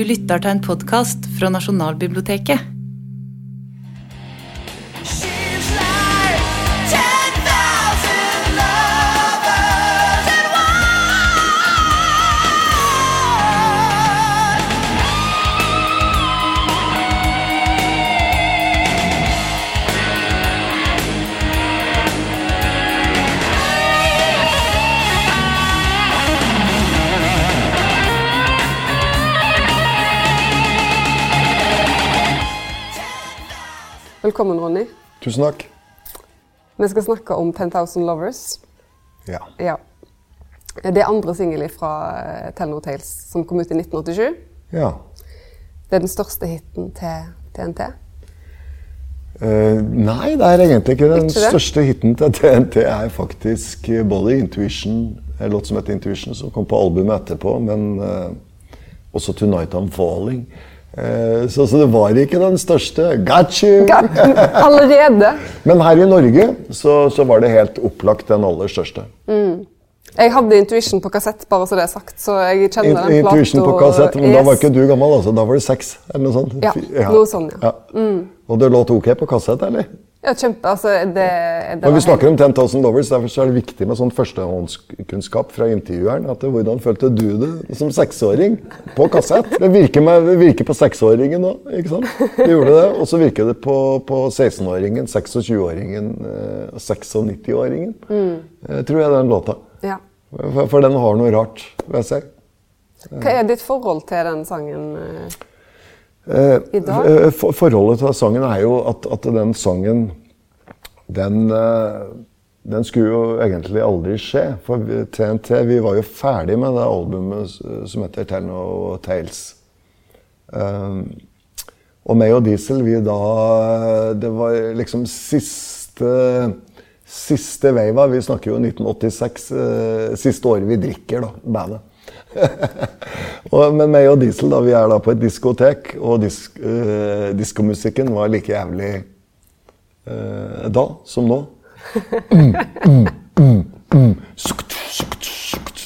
Du lytter til en podkast fra Nasjonalbiblioteket. Velkommen, Ronny. Tusen takk. Vi skal snakke om 10,000 Lovers. Ja. Ja. Det er andre singel fra eh, Tell No Tales, som kom ut i 1987. ja. Det er den største hiten til TNT. Uh, nei, det er egentlig ikke den Ikke største hiten til TNT. er faktisk eh, både Intuition, en låt som heter Intuition, som kom på albumet etterpå, men uh, også Tonight I'm Falling. Eh, så, så det var ikke den største. Got you! Ga- Allerede! Men her i Norge så, så var det helt opplagt den aller største. Jeg hadde Intuition på kassett, bare så det er sagt. Så jeg kjenner den Intuition på kassett, men da var ikke du gammel, altså. Da var det seks, eller noe sånt. Ja, noe sånn, ja. Og det låt ok på kassett, eller? Ja, kjempe. Altså, det, det Når vi snakker om 10,000 Lovers, derfor så er det viktig med sånn førstehåndskunnskap fra intervjueren. At det, hvordan følte du det som seksåring på kassett? Det virker, med, det virker på seksåringen òg, ikke sant? Det gjorde det. Og så virker det på, på 16-åringen, 26-åringen, eh, 96-åringen. Mm. tror jeg den låta. ja. For, for den har noe rart ved seg. Hva er ditt forhold til den sangen? Forholdet til sangen er jo at, at den sangen den, eh, den skulle jo egentlig aldri skje. For TNT vi var jo ferdig med det albumet som heter Tell No Tales. Eh, og meg og Diesel, vi da Det var liksom siste Siste veiva. Vi snakker jo 1986. eh, siste året vi drikker, da, bandet. og, men meg og Diesel da, vi er da på et diskotek, og disk, eh, diskomusikken var like jævlig eh, da som nå.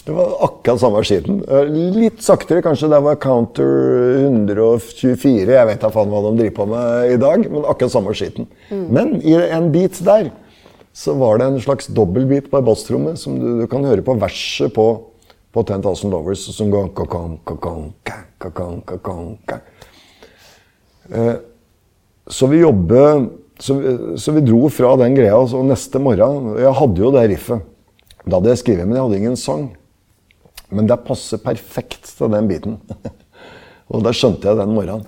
Det var akkurat samme skiten. Eh, Litt saktere kanskje. Det var counter 124. Jeg vet da faen hva de driver på med i dag, men akkurat samme skiten. Men i en beat der så var det en slags dobbeltbeat på basstromme som du, du kan høre på verset på, på 10,000 Lovers, som går kakong, kakong, kakong, kakong, kakong. Eh, Så vi jobber så, vi- så vi dro fra den greia, og neste morgen Jeg hadde jo det riffet. Da hadde jeg skrevet, men jeg hadde ingen sang. Men det passer perfekt til den biten. og det skjønte jeg den morgenen.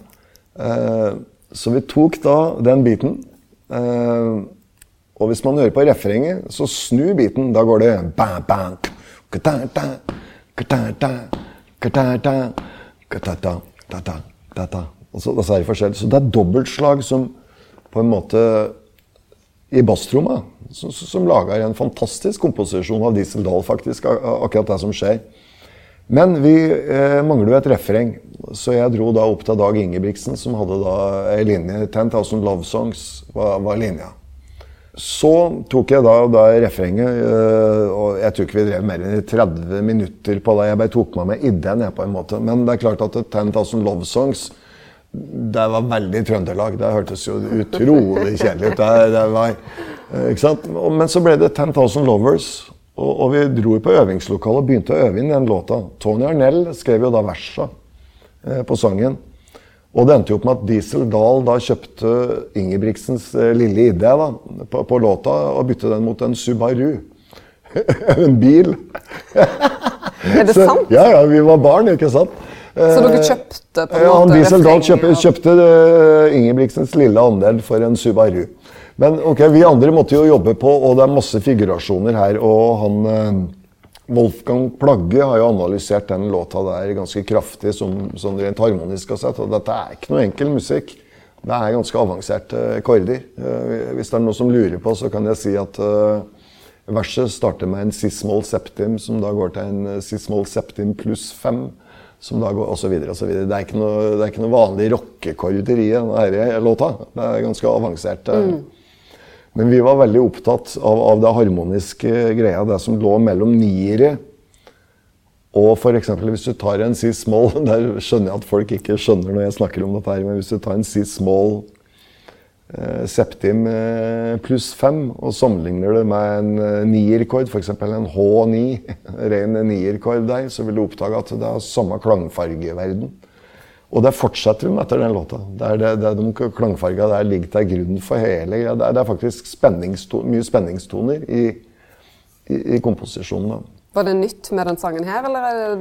Eh, så vi tok da den biten. Eh, og hvis man hører på refrenget, så snu biten. Da går det bang, bang, ka-ta-ta, ka-ta-ta, ka-ta-ta, ka-ta-ta, ta-ta, ta-ta. Og så, og så er det forskjell. Så det er dobbeltslag som på en måte i basstromma, som, som lager en fantastisk komposisjon av Diesel Dahl, faktisk. Akkurat det som skjer. Men vi eh, mangler jo et refreng, så jeg dro da opp til Dag Ingebrigtsen, som hadde da ei linje. tent, 10,000 Love Songs var, var linja. Så tok jeg da, da refrenget, øh, og jeg tror ikke vi drev mer enn i 30 minutter på det. Jeg bare tok meg med ideen, jeg, på en måte. Men det er klart at 10,000 Love Songs, det var veldig Trøndelag. Det hørtes jo utrolig kjedelig ut. Det, det var, øh, ikke sant? Men så ble det 10,000 Lovers, og, og vi dro på øvingslokalet og begynte å øve inn den låta. Tony Arnell skrev jo da versa eh, på sangen. Og det endte jo opp med at Diesel Dahl da kjøpte Ingebrigtsens eh, lille idé da, på, på låta og bytte den mot en Subaru. en bil. Er det Så- sant? Ja, ja, vi var barn, ikke sant? Så dere kjøpte på en Ja, måte Diesel Dahl kjøpte, kjøpte eh, Ingebrigtsens lille andel for en Subaru. Men ok, vi andre måtte jo jobbe på, og det er masse figurasjoner her. Og han eh, Wolfgang Plagge har jo analysert den låta der ganske kraftig, som, sånn rent harmonisk har sett. Og dette er ikke noe enkel musikk. Det er ganske avanserte akkorder. Eh, hvis det er noe som lurer på, så kan jeg si at eh, verset starter med en cis-moll septim, som da går til en sismol septim pluss fem som da går, og så. Det er ikke noe, det er ikke noe vanlig rockekorder i denne låta. Det er ganske avanserte eh. Men vi var veldig opptatt av, av det harmoniske greia, det som lå mellom niere Og for eksempel hvis du tar en C-small Der skjønner jeg at folk ikke skjønner når jeg snakker om dette her, men hvis du tar en C-small eh, septim eh, pluss fem og sammenligner det med en eh, nierkord, f.eks. en H9, ren nierkord der, så vil du oppdage at det er samme klangfargeverden. Og det fortsetter de etter den låta. Det er det, det de klangfarga der ligger til grunn for hele greia. Det, det er faktisk spenningsto mye spenningstoner i, i, i komposisjonen. Var det nytt med den sangen her, eller er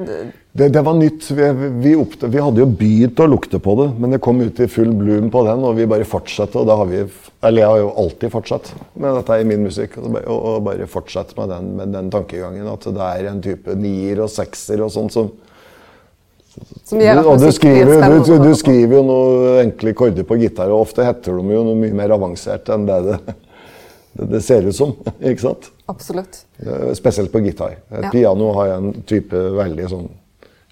det Det, var nytt. Vi, vi, oppda- vi hadde jo begynt å lukte på det, men det kom ut i full bloom på den, og vi bare fortsatte. Og da har vi, eller jeg har jo alltid fortsatt med dette i min musikk. Og, og bare fortsette med den, med den tankegangen at det er en type nier og sekser og sånn som som gjør at du skriver, du, du skriver jo noen enkle akkorder på gitar, og ofte heter de jo noe mye mer avansert enn det det, det, det ser ut som. ikke sant? Absolutt. Eh, Spesielt på gitar. Et Ja. piano har en type veldig sånn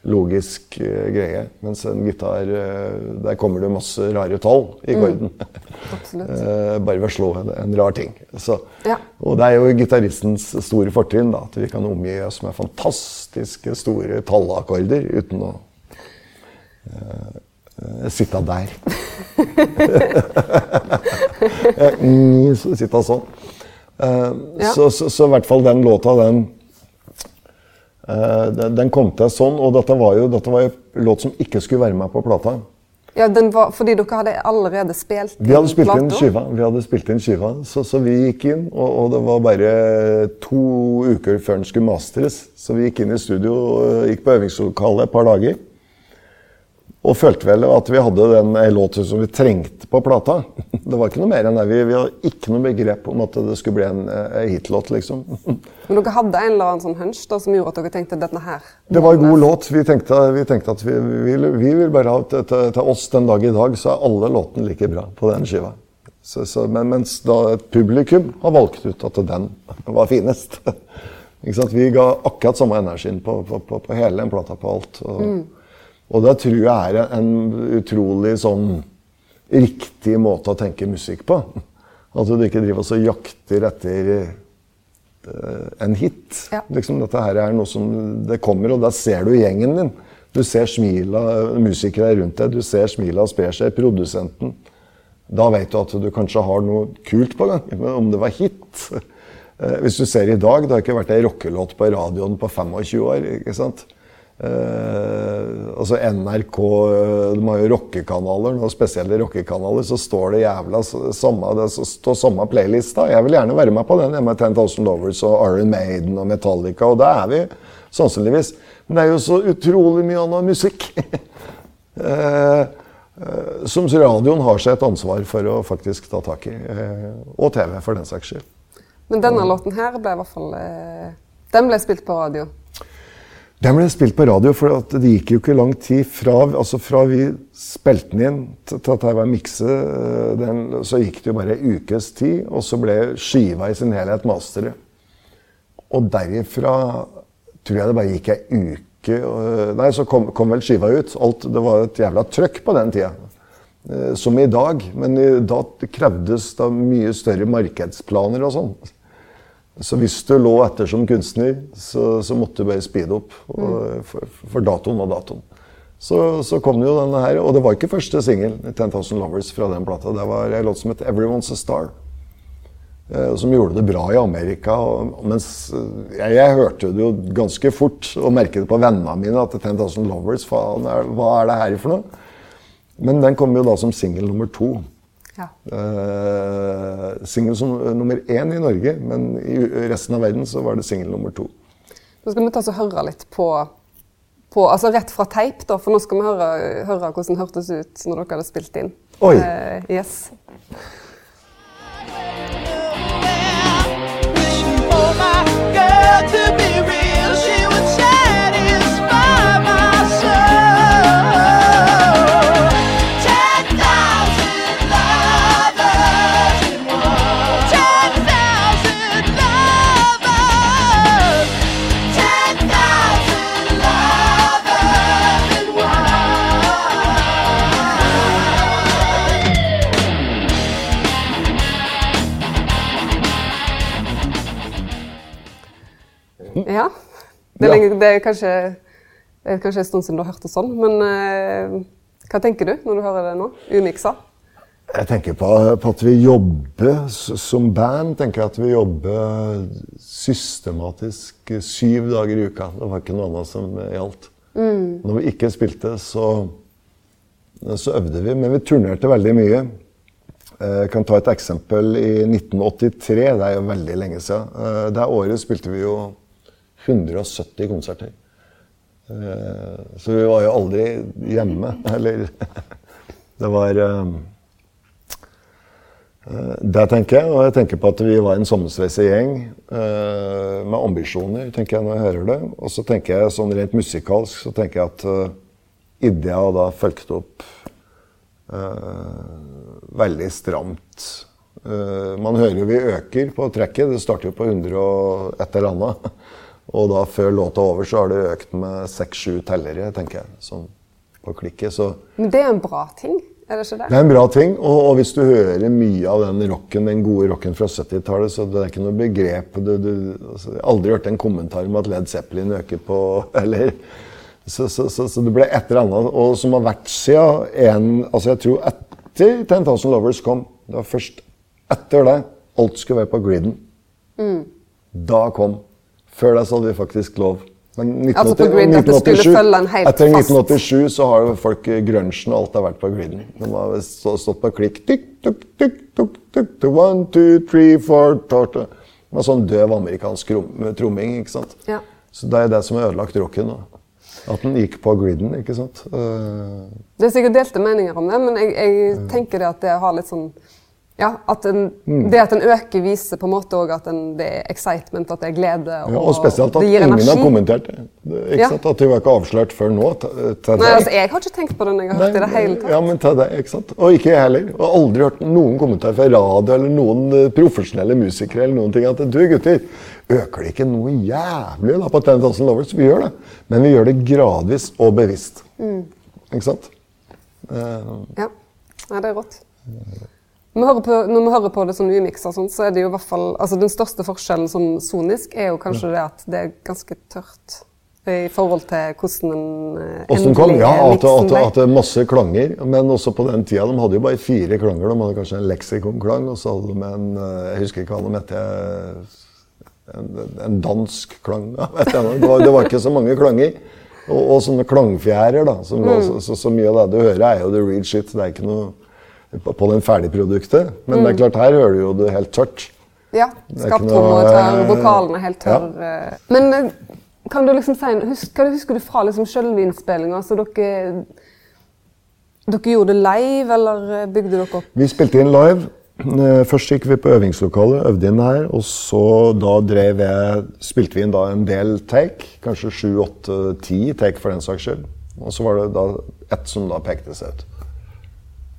logisk eh, greie, mens en gitar eh, Der kommer det masse rare tall i. Mm. Eh, bare ved å slå en, en rar ting. Så, Ja. Og det er jo gitaristens store fortrinn, da, at vi kan omgi oss med fantastiske store tallakkorder uten å eh, eh, sitte der. Eh, sitte sånn. Eh, Ja. så, så, så i hvert fall den låta, den eh, den, kom til sånn, og dette var jo dette var en låt som ikke skulle være med på plata. Ja, den var, fordi dere hadde allerede spilt Vi hadde spilt inn skiva, vi hadde spilt inn skiva så, så vi gikk inn, og, og det var bare to uker før den skulle mastres. Så vi gikk inn i studio, og gikk på øvingslokalet et par dager. Og følte vel at vi hadde den en låt som vi trengte på plata. Det var ikke noe mer enn det. Vi, vi hadde ikke noe begrep om at det skulle bli en, eh, hitlåt, liksom. Men dere hadde en eller annen sånn hunch da, som gjorde at dere tenkte denne her Det var en god låt. Vi tenkte, vi tenkte at vi, vi, vi vil bare ha til, til, oss den dag i dag, så er alle låtene like bra på den skiva. Så, så, men, mens da publikum har valgt ut at den var finest. Vi ga akkurat samme energien på, på, på, på hele den plata, på alt. Og, og det tror jeg er en utrolig sånn riktig måte å tenke musikk på. At du ikke driver og jakter etter eh, en hit. Ja. Liksom, dette her er noe som det kommer, og da ser du gjengen din. Du ser smila, musikere rundt deg, du ser smila sprer seg, produsenten. Da vet du at du kanskje har noe kult på gang. Men om det var hit eh, Hvis du ser i dag, det har ikke vært ei rockelåt på radioen på 25 år. ikke sant? Eh, altså NRK eh, de har jo rockekanaler, og spesielle rockekanaler, så står det jævla samme, det står samme playlista. Jeg vil gjerne være med på den, med 10,000 Lovers og Iron Maiden og Metallica, og det er vi sannsynligvis. Men det er jo så utrolig mye annen musikk. uh, uh, som radioen har seg et ansvar for å faktisk ta tak i. Og TV, for den saks skyld. Men denne låten her ble i hvert fall Den ble spilt på radio. Den ble spilt på radio, for at det gikk jo ikke lang tid fra, altså fra vi spilte den inn til at jeg var mikse, øh, den, så gikk det jo bare en ukes tid, og så ble skiva i sin helhet masteret. Og derifra tror jeg det bare gikk ei uke Nei, så kom, kom vel skiva ut. Alt, det var et jævla trøkk på den tida. Eh, Som i dag. Men da krevdes det mye større markedsplaner og sånn. Så hvis du lå etter som kunstner, så, så måtte du bare speede opp. Og, for, for datoen var datoen. Så, så kom jo denne her, og det var ikke første singel, 10,000 Lovers, fra den plata. Det var en låt som het 'Everyone's a Star'. eh, Som gjorde det bra i Amerika. Og, mens eh, jeg, jeg hørte det jo ganske fort og merket det på vennene mine at 10,000 Lovers, faen, hva er det her for noe? Men den kom jo da som singel nummer to. Ja. Uh, singel som eh, nummer én i Norge, men i resten av verden så var det singel nummer to. Nå skal vi ta og høre litt på, på altså rett fra teip, da, for nå skal vi høre, høre hvordan det hørtes ut når dere hadde spilt inn. Oi. Uh, yes. Oh my girl Det er, lenge, det er kanskje kanskje en stund siden du har hørt det sånn, men eh, hva tenker du når du hører det nå? Umiksa? Jeg tenker på, på at vi jobber som band. tenker jeg at vi jobber systematisk syv dager i uka. Det var ikke noe annet som gjaldt. Når vi ikke spilte, så, så øvde vi, men vi turnerte veldig mye. Eh, Jeg kan ta et eksempel i 1983. Det er jo veldig lenge siden. Eh, Det året spilte vi jo 170 konserter. Eh, Så vi var jo aldri hjemme. Eller Det var eh, eh, Det tenker jeg. Og jeg tenker på at vi var en sammensveisa gjeng med ambisjoner, tenker jeg når jeg hører det. Og så tenker jeg sånn rent musikalsk så tenker jeg at uh, Idea da fulgte opp uh, veldig stramt. Uh, man hører jo vi øker på trekket. Det starter jo på 100 og et eller annet. Og da før låta er over, så har det økt med seks-sju tellere, tenker jeg. Sånn på klikket. Så Men det er en bra ting, er det ikke det? det er en bra ting. Og, og hvis du hører mye av den rocken, den gode rocken fra 70-tallet, så det er ikke noe begrep du, du, altså, Jeg har aldri hørt en kommentar om at Led Zeppelin øker på Eller så, så, så, så det ble et eller annet og som har vært siden en Altså, jeg tror etter 10,000 Lovers kom Det var først etter det alt skulle være på griden. Da kom. Før det så hadde vi faktisk lov. Men Altså på grid, at det skulle følge en helt etter 1987 så har jo folk eh, grunchen og alt har vært på griden. De har stått på klikk. Tikk, tuk, tuk, tuk, tuk, one, two, three, four, torte. Med sånn døv amerikansk tromming, ikke sant. Ja. Så det er det som har ødelagt rocken. da. At den gikk på griden, ikke sant. Uh... Det er sikkert delte meninger om det, men jeg, jeg tenker det at det har litt sånn ja, at en, Mm. Det at den øker, viser på en måte òg at den, det er excitement, at det er glede. Og, ja, og spesielt at det ingen energi. har kommentert det. det ikke Ja. sant? At de var ikke avslørt før nå. Til, til Nei, altså, Jeg har ikke tenkt på det når jeg har hørt det i det hele tatt. Ja, men til deg, ikke sant? Og ikke jeg heller. Og aldri hørt noen kommentar fra radio eller noen eh, profesjonelle musikere eller noen ting at du gutter, øker det ikke noe jævlig da på 10,000 Lovers? Vi gjør det. Men vi gjør det gradvis og bevisst. Mm. Ikke sant? Uh, Ja, Nei, det er rått. Vi hører på, når vi hører på det sånn umiksa, sånn, så er det jo i hvert fall altså Den største forskjellen sånn sonisk er jo kanskje det at det er ganske tørt i forhold til hvordan den eh, Åssen kom? Ja, at, at, at det er masse klanger. Men også på den tida, de hadde jo bare fire klanger. De hadde kanskje en leksikonklang, og så hadde de en eh, Jeg husker ikke hva de het. En, en dansk klang. Ja, vet det, var, det var ikke så mange klanger. Og, og sånne klangfjærer, da. Som, mm. så, så, så mye av det du hører, er jo the real shit. Det er ikke noe på, den ferdigproduktet. Men det er klart, her hører du jo det helt tørt. Ja. Skapt noe- tørr, vokalen er helt tørr. Ja. Men eh, kan du liksom si husk, Hva husker du fra liksom selve innspillinga? Altså, dere, dere gjorde det live, eller eh, bygde dere opp? Vi spilte inn live. Eh, Først gikk vi på øvingslokalet, øvde inn her. Og så da drev jeg, spilte vi inn da en del take. Kanskje sju, åtte, ti take for den saks skyld. Og så var det da ett som da pekte seg ut.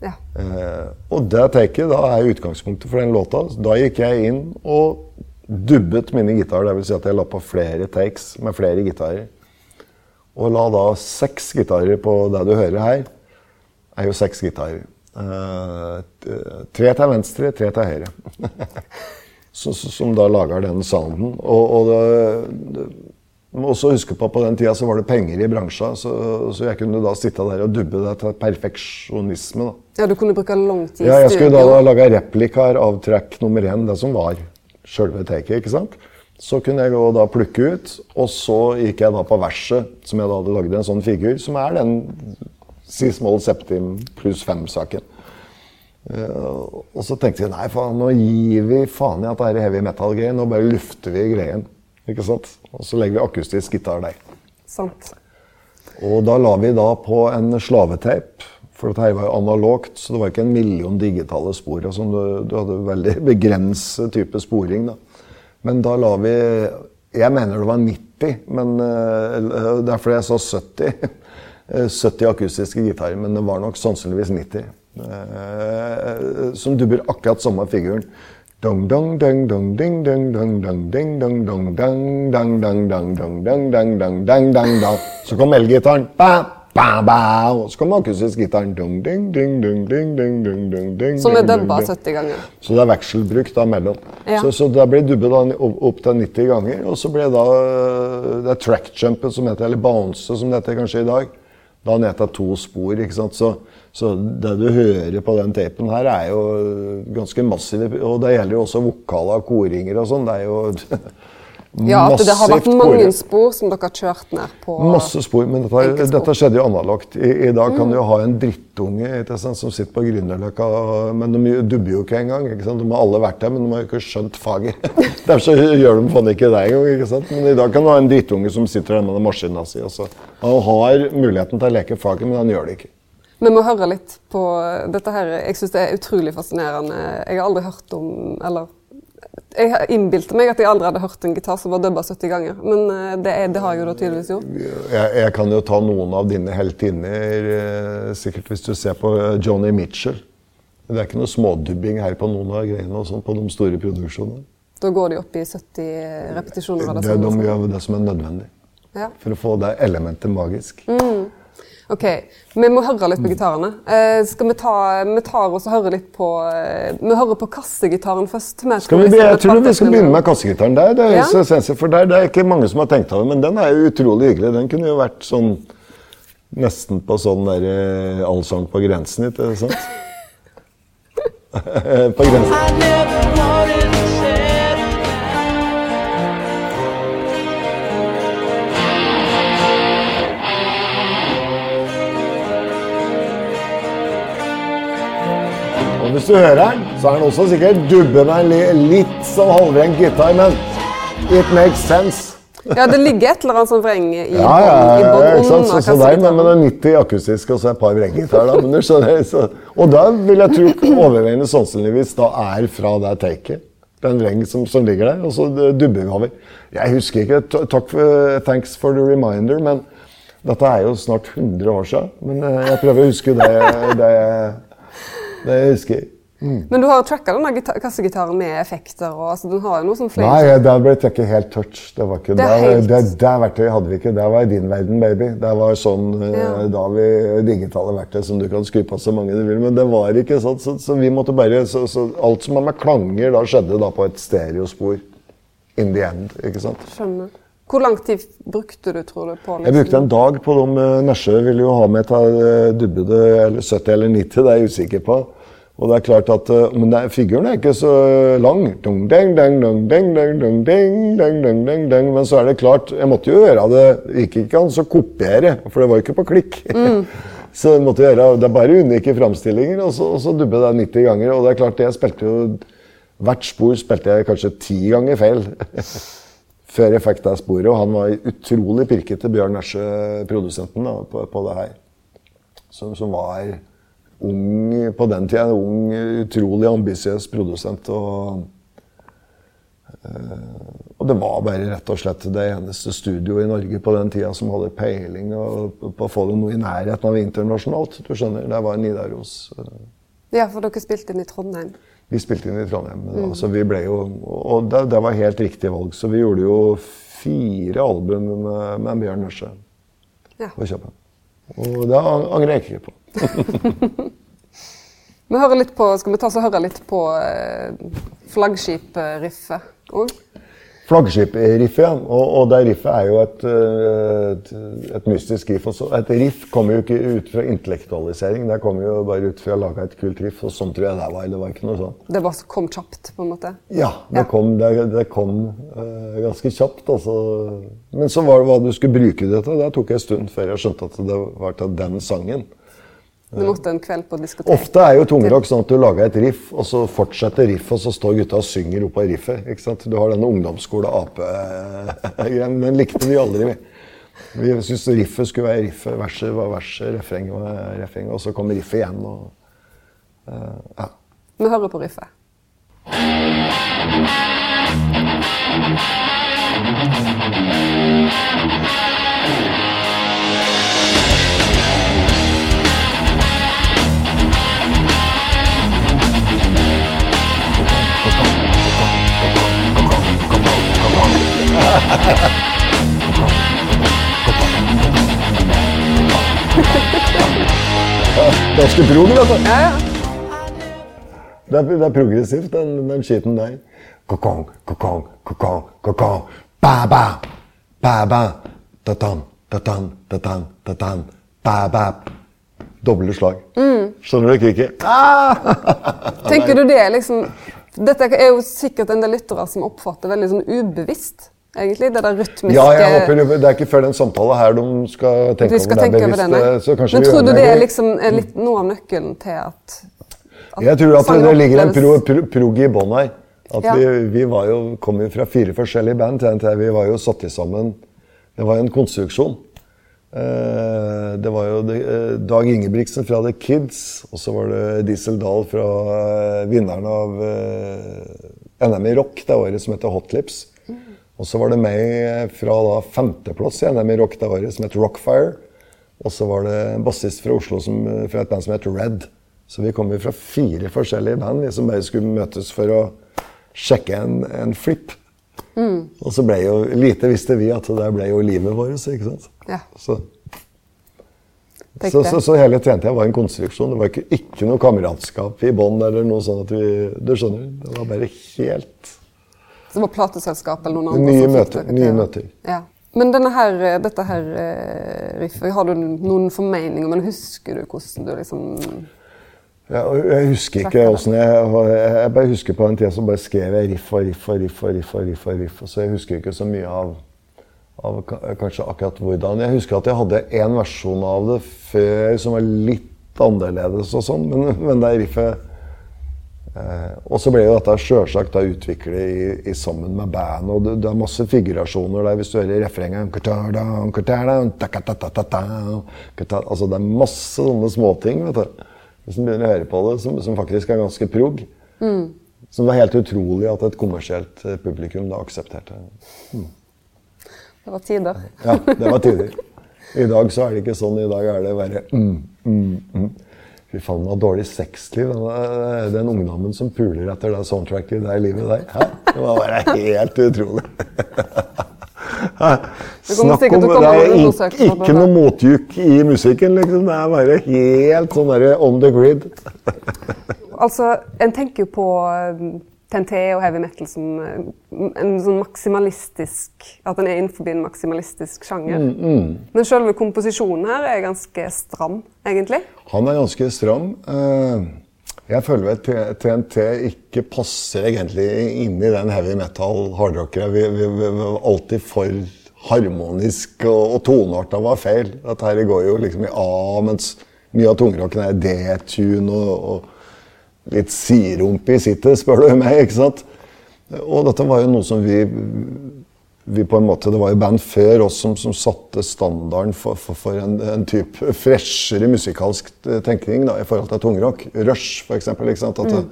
Eh, og det taket da er utgangspunktet for den låta. Da gikk jeg inn og dubbet mine gitarer. Dvs. Si at jeg la på flere takes med flere gitarer. Og la da seks gitarer på det du hører her. er jo seks gitarer. Eh, tre til venstre, tre til høyre. så, så, som da lager den sounden. Og, og det, du må også huske på på den tida så var det penger i bransjen, så, så jeg kunne da sitte der og dubbe det til perfeksjonisme. da. ja, du kunne bruke lang tid i Ja, jeg skulle da, lage replikaer av track nummer én, det som var sjølve taket. ikke sant? Så kunne jeg gå og da plukke ut, og så gikk jeg da på verset, som jeg da hadde lagd en sånn figur, som er den C-small septim pluss fem-saken. Eh, og så tenkte jeg nei, faen, nå gir vi faen i at det er heavy metal-greien, nå bare lufter vi greien. ikke sant? Og så legger vi akustisk gitar der. Sant. Og da la vi da på en slaveteip, for dette her var jo analogt, så det var ikke en million digitale spor. sånn. Du, du hadde veldig begrenset type sporing. da. Men da la vi Jeg mener det var 90, men uh, det er fordi jeg sa 70. Eh, 70 akustiske gitarer, men det var nok sannsynligvis 90. Uh, Som dubber akkurat samme figuren. Dong, dong, dong, dong, ding, dong, dong, dong, ding, dong, dong, dang, dang, dang, dang, dong, dang, dang, dang, dang, dang, dang. Så kom elgitaren. Ba, og så kom akustisk gitaren. Dung, ding, ding, ding, ding, ding, ding, ding, ding, Som er dubba 70 ganger. Så det er vekselbruk da mellom. Ja. Så, så det blir dubbet opp, til 90 ganger, og så blir da det trackjumpet som heter, eller bounce som det heter kanskje i dag, da ned til to spor, ikke sant? Så, så det du hører på den tapen her er jo ganske massive, og det gjelder jo også vokaler og koringer og sånn, det er jo Ja, at det har vært mange spor som dere har kjørt ned på Masse spor, men dette, dette skjedde jo analogt. I, I dag kan du jo ha en drittunge sant, som sitter på Grünerløkka, men de dubber jo ikke engang. Ikke sant? De har alle vært der, men de har jo ikke skjønt faget. Derfor så gjør de faen ikke det engang. Ikke sant? Men i dag kan du ha en drittunge som sitter der med den maskina si. Altså. Han har muligheten til å leke faget, men han gjør det ikke. Vi må høre litt på dette her. Jeg syns det er utrolig fascinerende. Jeg har aldri hørt om Eller jeg innbilte meg at jeg aldri hadde hørt en gitar som var dubba 70 ganger. Men eh, det, er, det har jeg jo da tydeligvis gjort. Jeg, jeg kan jo ta noen av dine heltinner, eh, sikkert hvis du ser på Johnny Mitchell. Det er ikke noe smådubbing her på noen av greiene og sånn, på de store produksjonene. Da går de opp i 70 repetisjoner det Det, de gjør det som er nødvendig Ja. for å få det elementet magisk. Ok, Vi må høre litt på gitarene. Eh, skal vi ta vi tar oss og høre litt på eh, Vi hører på kassegitaren først. Vi Skal vi, be- jeg tror vi skal begynne med kassegitaren. der. Det er, Ja. så sensitivt, for der, det er ikke mange som har tenkt over, men den er jo utrolig hyggelig. Den kunne jo vært sånn nesten på sånn der eh, allsang på grensen, ikke sant? på grensen. Hvis du hører den, så er den også sikkert dubbe med en li, litt sånn halvrengt gitar, men it makes sense. Ja, det ligger et eller annet sånn vreng i Ja, ja, ja, ja, ikke sant? Så, så der, men, men det er 90 akustisk og så et par vrenggitar. da, men skjønner, så, Og da vil jeg tro overveiende sannsynligvis da er fra det taket. Den vreng som, som ligger der, og så dubber vi over. Jeg husker ikke, takk for, thanks for the reminder, men dette er jo snart 100 år siden. Men eh, jeg prøver å huske det, det, det husker jeg Mm. Men du har jo tracka denne kassegitaren med effekter, og altså, den har jo noe sånn flere Nei, der ble ikke helt touch. Det var ikke, Det det, er helt- det, det verktøyet hadde vi ikke. Det var i din verden, baby. Det var sånn eh, Ja. da vi digitale verktøy som du kan skru på så mange du vil. Men det var ikke sånn. Så, så vi måtte bare så, så Alt som har med klanger da skjedde da på et stereospor. In the end, ikke sant. Skjønner. Hvor lang tid brukte du, tror du? på Jeg brukte en dag på dem. eh, Nesjø ville jo ha med til eh, dubbede eller 70 eller 90, det er jeg usikker på. Og det er klart at, eh, Men det, figuren er ikke så lang. Dung, ding, ding, dung, ding, ding, dung, ding, ding, ding, ding, ding. Men så er det klart, jeg måtte jo gjøre det gikk ikke an å kopiere, for det var jo ikke på klikk. så jeg måtte gjøre, Det er bare unike framstillinger, og så, og så dubbe det 90 ganger. Og det er klart, jeg spilte jo Hvert spor spilte jeg kanskje ti ganger feil. før jeg fikk det sporet. Og han var utrolig pirkete, Bjørn Nesje, produsenten, da, på, på det her. Som, som var ung på den tida. En ung, utrolig ambisiøs produsent. Og, eh, og det var bare rett og slett det eneste studioet i Norge på den tida som hadde peiling og, på å få det noe i nærheten av internasjonalt. Du skjønner, Det var Nidaros. eh, Ja, for dere spilte inn i Trondheim. vi spilte inn i Trondheim. men Altså, vi ble jo, og det, det var helt riktig valg. Så vi gjorde jo fire album med, med Bjørn Nøsje Ja. på Kjøpen. Og det angrer jeg ikke på. Vi hører litt på, skal vi ta oss og høre litt på eh, flaggskipriffet òg? Flaggskipriffet, ja. Og, og det riffet er jo et, eh, et, et mystisk riff også. Et riff kommer jo ikke ut fra intellektualisering, det kommer jo bare ut fra å lage et kult riff. Og sånn tror jeg det var. Det var ikke noe sånn. Det var, kom kjapt, på en måte. Ja, det Ja. kom, det, det kom uh, ganske kjapt. Altså. Men så var det hva du skulle bruke det til. Det tok en stund før jeg skjønte at det var til den sangen. Du måtte en kveld på diskotek? Ofte er jo tungrock sånn at du lager et riff, og så fortsetter riffet, og så står gutta og synger oppå riffet. ikke sant? Du har denne ungdomsskole-ape-greien. Den likte vi aldri, vi. Syntes riffet skulle være riffet, verset var verset, refrenget var refrenget, og så kom riffet igjen. og... Uh, ja. Vi hører på riffet. Thank Norske progen, altså. Ja, ja. Det er, det er progressivt, den, den skiten der. Kokong, kokong, kokong, kokong. Ba-ba, ba-ba. Ta-tan, ta-tan, ta-tan, ta-tan. Ba-ba. Doble slag. Mm. Skjønner du kviket? Ah! Tenker du det liksom Dette er jo sikkert en del lyttere som oppfatter veldig sånn ubevisst egentlig. Det der rytmiske Ja, jeg håper Det er ikke før den samtalen her de skal tenke skal over det over bevisst. så kanskje Men vi tror du det er liksom er litt noe av nøkkelen til at, at Jeg tror at det ligger en pro, pro, prog i bånn her. At Ja. vi, vi var jo, kom jo fra fire forskjellige band. TNT, vi var jo satt i sammen Det var jo en konstruksjon. Eh, det var jo eh, Dag Ingebrigtsen fra The Kids, og så var det Diesel Dahl fra eh, vinneren av NM i rock det året, som heter Hot Lips. Og så var det meg fra da femteplass i NM i rock det året, som het Rockfire. Og så var det en bassist fra Oslo som, fra et band som het Red. Så vi kom fra fire forskjellige band vi som bare skulle møtes for å sjekke en, en flip. Og så ble jo lite visste vi at det ble jo livet vårt. ikke sant? Ja. Så, så, så, så hele TNT var en konstruksjon. Det var ikke, ikke noe kameratskap i bånn eller noe sånn at vi Du skjønner? Det var bare helt Det var plateselskap eller noen andre Nye møter, nye møter. Ja. Men her, eh, dette her eh, riffet, har du noen formeninger, men husker du hvordan du liksom Ja, jeg husker ikke åssen jeg Jeg bare husker på den tida så bare skrev jeg riff og riff og riff og riff. og riff og riff, og Så jeg husker ikke så mye av, av kanskje akkurat hvordan. Jeg husker at jeg hadde én versjon av det før som var litt annerledes og sånn, men, men det riffet Og så ble jo dette sjølsagt utvikla i, i sammen med band, og det, det er masse figurasjoner der hvis du hører refrenget Altså det er masse sånne småting, vet du. Hvis en begynner å høre på det, som, som faktisk er ganske prog. Som var helt utrolig at et kommersielt eh, publikum da aksepterte. Det var tider. Ja, det var tider. I dag så er det ikke sånn. I dag er det bare mm, mm, mm. Fy faen, har dårlig sexliv. Den, den ungdommen som puler etter det soundtracket i livet der. Hæ? Det må være helt utrolig. Snakk om Det er ikke, ikke noe motjuk i musikken, liksom. Det er bare helt sånn derre on the grid. Altså, en tenker jo på eh, TNT og heavy metal som eh, en sånn maksimalistisk At den er innenfor en maksimalistisk sjanger. Mm, Men selve komposisjonen her er ganske stram, egentlig. Han er ganske stram. Eh, Jeg føler at TNT ikke passer egentlig inn i den heavy metal hardrockere. Vi, vi, vi var alltid for harmonisk, og, og tonearta var feil. Dette her går jo liksom i A, mens mye av tungrocken er D-tune og, og litt sirump i sittet, spør du meg. ikke sant? Og dette var jo noe som vi vi på en måte, Det var jo band før oss som, som satte standarden for, for, for en, en type freshere musikalsk eh, tenkning da, i forhold til tungrock. Rush, for eksempel. Ikke sant? At det,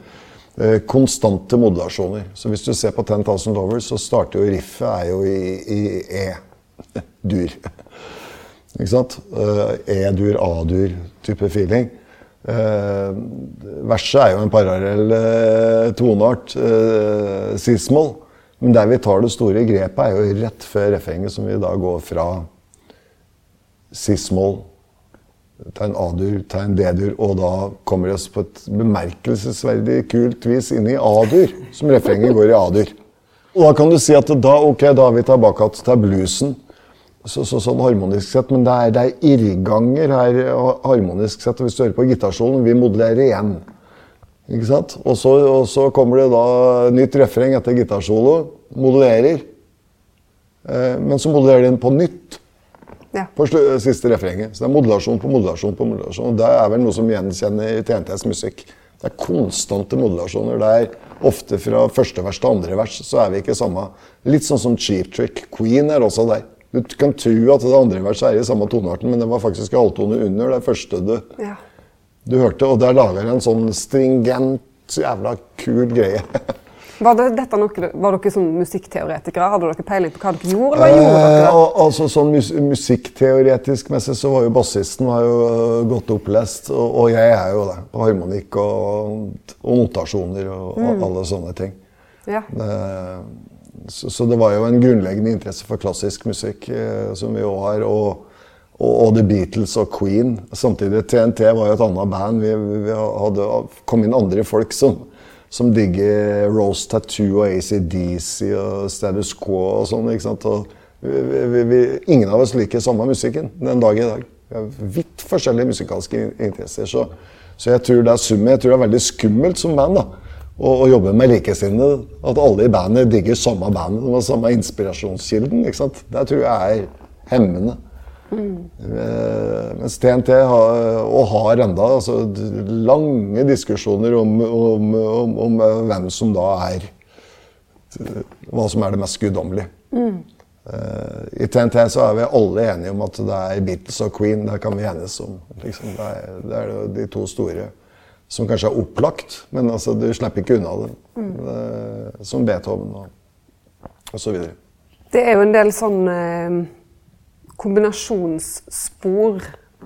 eh, konstante modulasjoner. Så hvis du ser på 10,000 Lovers, så starter jo riffet er jo i, i E-dur. Ikke sant? Eh, E-dur, A-dur type feeling. Eh, verset er jo en parallell eh, toneart, eh, cis-moll. Men der vi tar det store grepet, er jo rett før refrenget, som vi da går fra cis-moll til en A-dur til en D-dur, og da kommer vi oss på et bemerkelsesverdig kult vis inn i A-dur, som refrenget går i A-dur. Og da kan du si at da, ok, da er vi tilbake til bluesen. Så, så, sånn harmonisk sett, Men det er, det er irrganger her harmonisk sett. Hvis du hører på gitarsolen, vi modellerer igjen. Ikke sant? Og så, og så kommer det da nytt refreng etter gitarsolo. Modellerer. Eh, men så modellerer den på nytt Ja. på siste refrenget. Så det er modulasjon på modulasjon på modulasjon. Og det er vel noe som gjenkjenner TNTs musikk. Det er konstante modulasjoner. Det er ofte fra første vers til andre vers, så er vi ikke samme. Litt sånn som Cheap Trick. Queen er også der. Du kan tro at det andre verset er i samme tonearten, men det var faktisk halvtone under det første du, Ja. du hørte. Og der lager jeg en sånn stringent, jævla kul greie. Var, det, dette noe, var dere sånn musikkteoretikere? Hadde dere peiling på hva dere gjorde? Eller hva gjorde Eh, dere? al- altså sånn mus Musikkteoretisk messig så var jo bassisten var jo øh, godt opplest, og, og jeg er jo det. På harmonikk og, og notasjoner og, og alle sånne ting. Ja. Eh, så, så det var jo en grunnleggende interesse for klassisk musikk, eh, som vi òg har. Og, og, og The Beatles og Queen. Samtidig TNT var jo et annet band. Vi, vi hadde kom inn andre folk som, som digger Rose Tattoo og ACDC og Status Quo og sånn. ikke sant? Vi, vi, ingen av oss liker samme musikken den dag i dag. Vi har vidt forskjellige musikalske interesser. Så, så jeg tror det er summen. Jeg tror det er veldig skummelt som band da, å, å jobbe med likesinnede. At alle i bandet digger samme bandet, og samme inspirasjonskilden. ikke sant? Det tror jeg er hemmende. Eh, mens TNT har, og har enda altså, lange diskusjoner om, om, om, om eh, hvem som da er Hva som er det mest guddommelige. Eh, I TNT så er vi alle enige om at det er Beatles og Queen. Det kan vi enes om. Liksom. Det, er, det er de to store som kanskje er opplagt, men altså, du slipper ikke unna det. Eh, som Beethoven og, og så videre. Det er jo en del sånn eh, kombinasjonsspor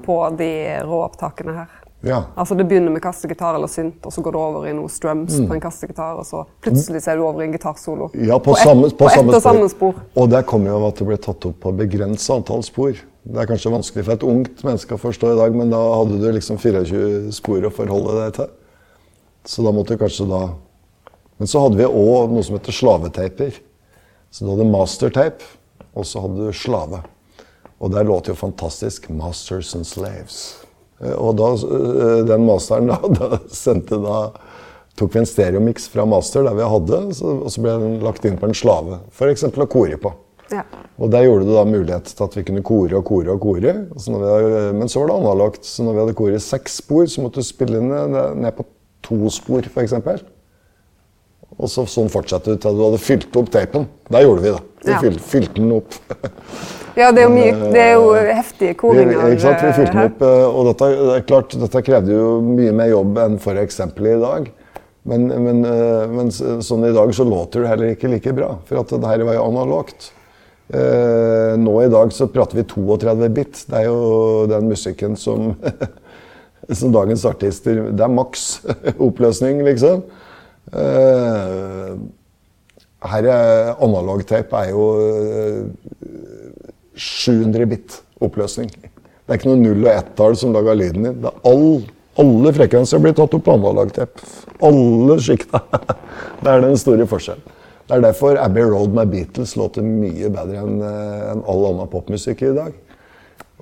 på de råopptakene her. Ja. Altså Det begynner med kassegitar eller synt, og så går det over i noe strums på en kassegitar, og så plutselig ser er du over i en gitarsolo. Mm. Ja, på, ett- samme, på, på samme og samme spor. Og der kommer jo at det ble tatt opp på begrensa antall spor. Det er kanskje vanskelig for et ungt menneske å forstå i dag, men da hadde du liksom 24 spor å forholde deg til. Så da måtte du kanskje da Men så hadde vi òg noe som heter slaveteiper. Så du hadde mastertape, og så hadde du slave. Og der låt jo fantastisk 'Masters and Slaves'. Eh, Og da, eh, den masteren da, da sendte da tok vi en stereomiks fra master der vi hadde, og så ble den lagt inn på en slave. F.eks. å kore på. Ja. Og der gjorde det da mulighet til at vi kunne kore og kore og kore. Så vi men så var det analogt. Så når vi hadde koret seks spor, så måtte du spille ned, ned på to spor, f.eks. Og så sånn fortsatte du til du hadde fylt opp tapen. Der gjorde vi det. Vi Ja. fylte, fylte den opp. Ja, det er jo, mye, det er jo heftige Vi, koringer ikke sant? vi fylte den opp, eh, og dette, det er klart, dette krevde jo mye mer jobb enn eksempel i dag. Men, men, eh, men sånn i dag så låter det heller ikke like bra, for at det her var jo analogt. Eh, nå i dag så prater vi 32 bit. Det er jo den musikken som, som dagens artister Det er maks oppløsning, liksom. Eh, her er analogtape er jo eh, 700 bit oppløsning. Det er ikke noe null- og ett-tall som lager lyden din. Det er all, alle frekvenser blir tatt opp på analogtape. Alle sjikta. Det er den store forskjellen. Det er derfor Abbey Road med Beatles låter mye bedre enn en enn all annen popmusikk i dag.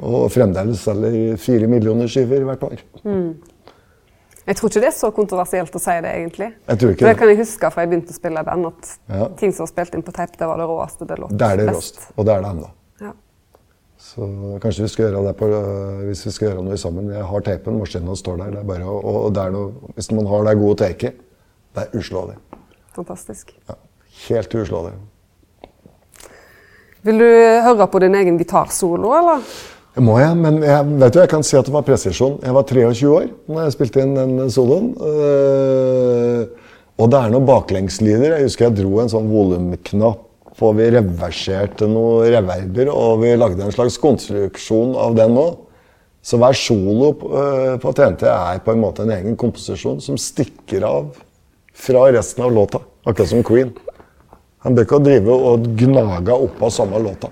Og fremdeles selger fire millioner skiver hvert år. Jeg tror ikke det er så kontroversielt å si det, egentlig. Jeg tror ikke For det det. kan jeg huske fra jeg begynte å spille i band, at Ja. ting som var spilt inn på teip, det var det råeste. Det låt Det er det best. råst, og det er det ennå. Ja. Så kanskje vi skal gjøre det på, øh, hvis vi skal gjøre noe sammen. Jeg har teipen, maskinen står der. Det er bare, og, og det er noe, hvis man har det gode taket, det er uslåelig. Fantastisk. Ja, helt uslåelig. Vil du høre på din egen gitarsolo, eller? Det må jeg, men jeg, vet du, jeg kan si at det var presisjon. Jeg var 23 år når jeg spilte inn den soloen. Øh, og det er noen baklengslyder. Jeg husker jeg dro en sånn volumknapp, og vi reverserte noen reverber, og vi lagde en slags konstruksjon av den òg. Så hver solo øh, på TNT er på en måte en egen komposisjon som stikker av fra resten av låta. Akkurat som Queen. Han bør ikke drive og gnage oppå samme låta.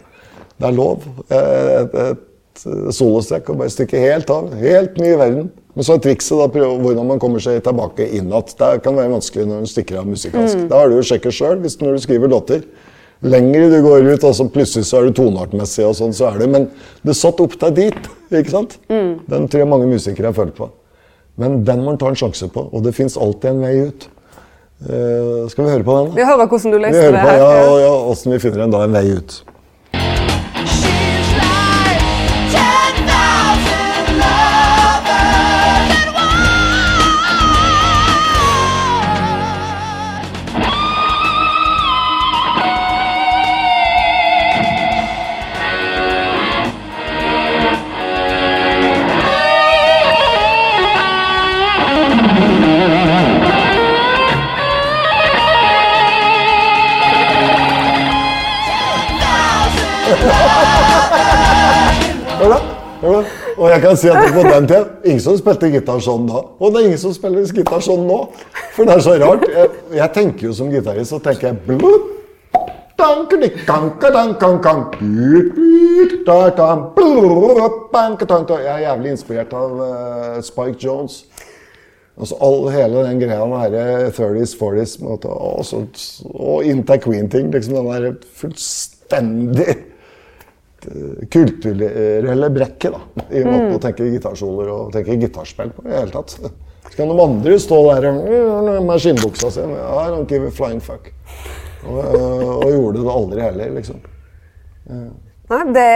Det er lov. Et, et solostrekk og bare stikke helt av. Helt ny verden. Men så er trikset da prøve hvordan man kommer seg tilbake inn igjen. Det kan være vanskelig når du stikker av musikalsk. Da har du jo sjekket sjøl når du skriver låter. Lengre du går ut, og så plutselig så er du toneartmessig, og sånn, så er du Men det satt opp deg dit. ikke sant? Den tror jeg mange musikere har følt på. Men den må man ta en sjanse på, og det fins alltid en vei ut. Eh, skal vi høre på den? da? Vi hører hvordan du løste det her. ja, og hvordan vi finner en, da, en vei ut. Hør da. Og jeg kan si at på den tida ingen som spilte gitar sånn da. Og det er ingen som spiller gitar sånn nå. For det er så rart. Jeg, jeg tenker jo som gitarist, så tenker jeg blup, Jeg er jævlig inspirert av eh, Spike Jones. Altså all, hele den greia med her 30s, 40s på måte, og, så, og Inta Queen-ting. Liksom den der fullstendig kulturelle brekket da, i måten å tenke gitarsoloer og tenke gitarspill på i det hele tatt. Så kan de andre stå der med skinnbuksa si I don't give a flying fuck. Og, og gjorde det aldri heller, liksom. Nei, det,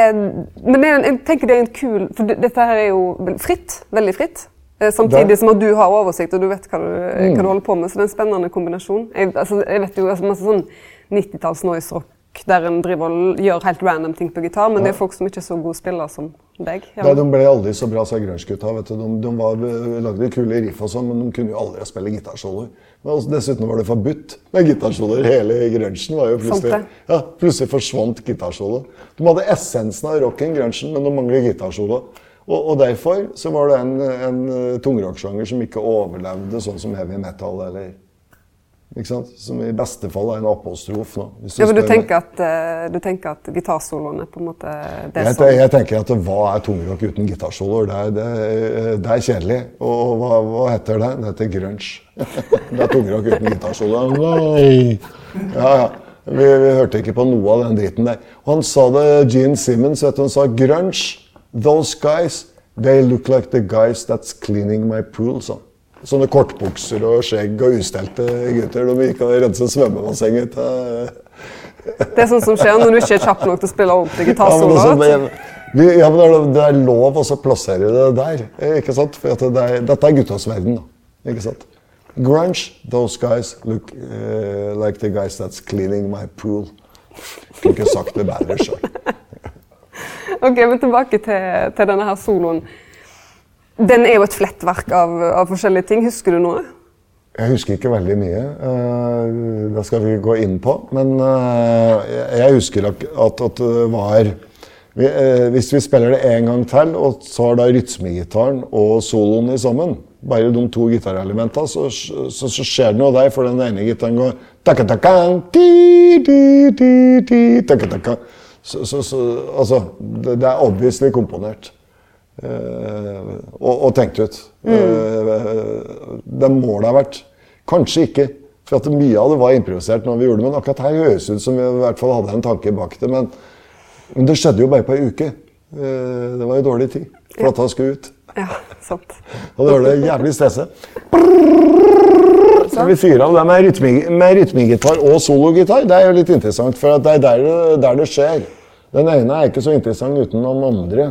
men det, jeg tenker det er en kul For dette her er jo fritt. Veldig fritt. Eh, Samtidig som at du har oversikt og du vet hva du, hva du holder på med. Så det er en spennende kombinasjon. Jeg, altså, jeg vet jo altså, masse sånn 90-talls noise rock der en driver og gjør helt random ting på gitar, men det er folk som ikke er så gode spillere som deg. Nei, de ble aldri så bra som grunge-gutta. De, de var, lagde kule riff og sånn, men de kunne jo aldri spille gitarsoloer. Men dessuten var det forbudt med gitarsoloer. Hele grungen var jo plutselig ja, Plutselig forsvant gitarsolo. De hadde essensen av rocken, grungen, men de mangler gitarsolo. Og, og derfor så var det en, en eh, tungrocksjanger som ikke overlevde sånn som heavy metal eller ikke sant? Som i beste fall er en apostrof nå. hvis Ja, men du tenker at, eh, du tenker at gitarsoloene på en måte det Jeg, som jeg tenker at hva er tungrock uten gitarsoloer? Det, det, det er kjedelig. Og hva, hva heter det? Det heter grunge. Det er tungrock uten gitarsoloer. Nei! Ja, ja. Vi, vi hørte ikke på noe av den dritten der. Og han sa det, Gene Simmons, vet du, han sa grunge. Those guys, they look like the guys that's cleaning my pool. Sånn. Sånne kortbukser og skjegg og ustelte gutter. De gikk og rensa svømmebassenget til Det er sånt som skjer når du ikke er kjapp nok til å spille ordentlig gitarsolo. Ja, det, ja, men det, er, lov å plassere det der. Ikke sant? For det er, dette er guttas verden. Da. Ikke sant? Grunge, those guys look uh, like the guys that's cleaning my pool. Kunne ikke sagt det bedre sjøl. Ok, men tilbake til, til denne her soloen. Den er jo et flettverk av, av forskjellige ting. Husker du noe? Jeg husker ikke veldig mye. eh, det skal vi gå inn på. Men eh, jeg- husker at, at, det var eh, Hvis vi spiller det en gang til, og så har da rytmegitaren og soloen i sammen, bare de to gitarelementene, så, så, så skjer det noe der, for den ene gitaren går så, så altså, det, det er obviously komponert. Eh, og, og tenkt ut. Eh, det må det ha vært. Kanskje ikke. For at mye av det var improvisert når vi gjorde det, men akkurat her høres ut som vi i hvert fall hadde en tanke bak det. Men, men det skjedde jo bare på ei uke. Eh, det var jo dårlig tid. Plata skulle ut. Ja, sant. Og det var det jævlig stresse. Så vi fyrer av det med, rytmi- med rytmegitar og sologitar. Det er jo litt interessant, for at det er der det, der det skjer. Den ene er ikke så interessant uten den andre.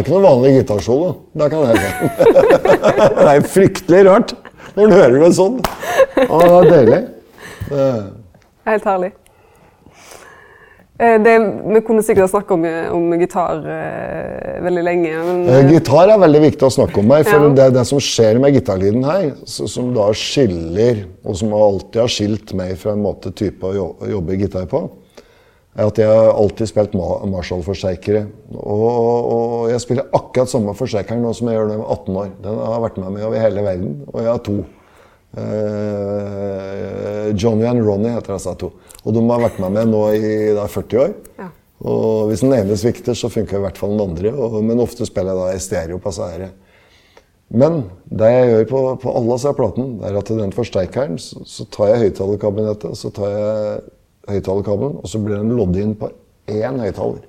Er ikke noe vanlig gitarsolo. Det kan jeg si. det er fryktelig rart når du hører det sånn. Å, det er deilig. Det, Helt herlig. Eh, Det, vi kunne sikkert snakke om, om gitar eh, veldig lenge. Men, Eh, Gitar er veldig viktig å snakke om her, for Ja. det, det som skjer med gitarlyden her, som da skiller, og som alltid har skilt meg fra en måte type å jo- jobbe gitar på, at jeg har alltid spilt Ma- Marshall-forsterkere. Og, og jeg spiller akkurat samme forsterkeren nå som jeg gjør når jeg var 18 år. Den har vært med meg over hele verden, og jeg har to. Eh, Johnny and Ronny heter disse to. Og de har vært med meg nå i da, 40 år. Ja. Og hvis den ene svikter, så funker i hvert fall den andre. Og, men ofte spiller jeg da i stereo på disse. Men det jeg gjør på, på alle disse platene, er at den forsterkeren så, så tar jeg høyttalerkabinettet, så tar jeg høyttalerkabelen, og så blir den lodd inn på én høyttaler.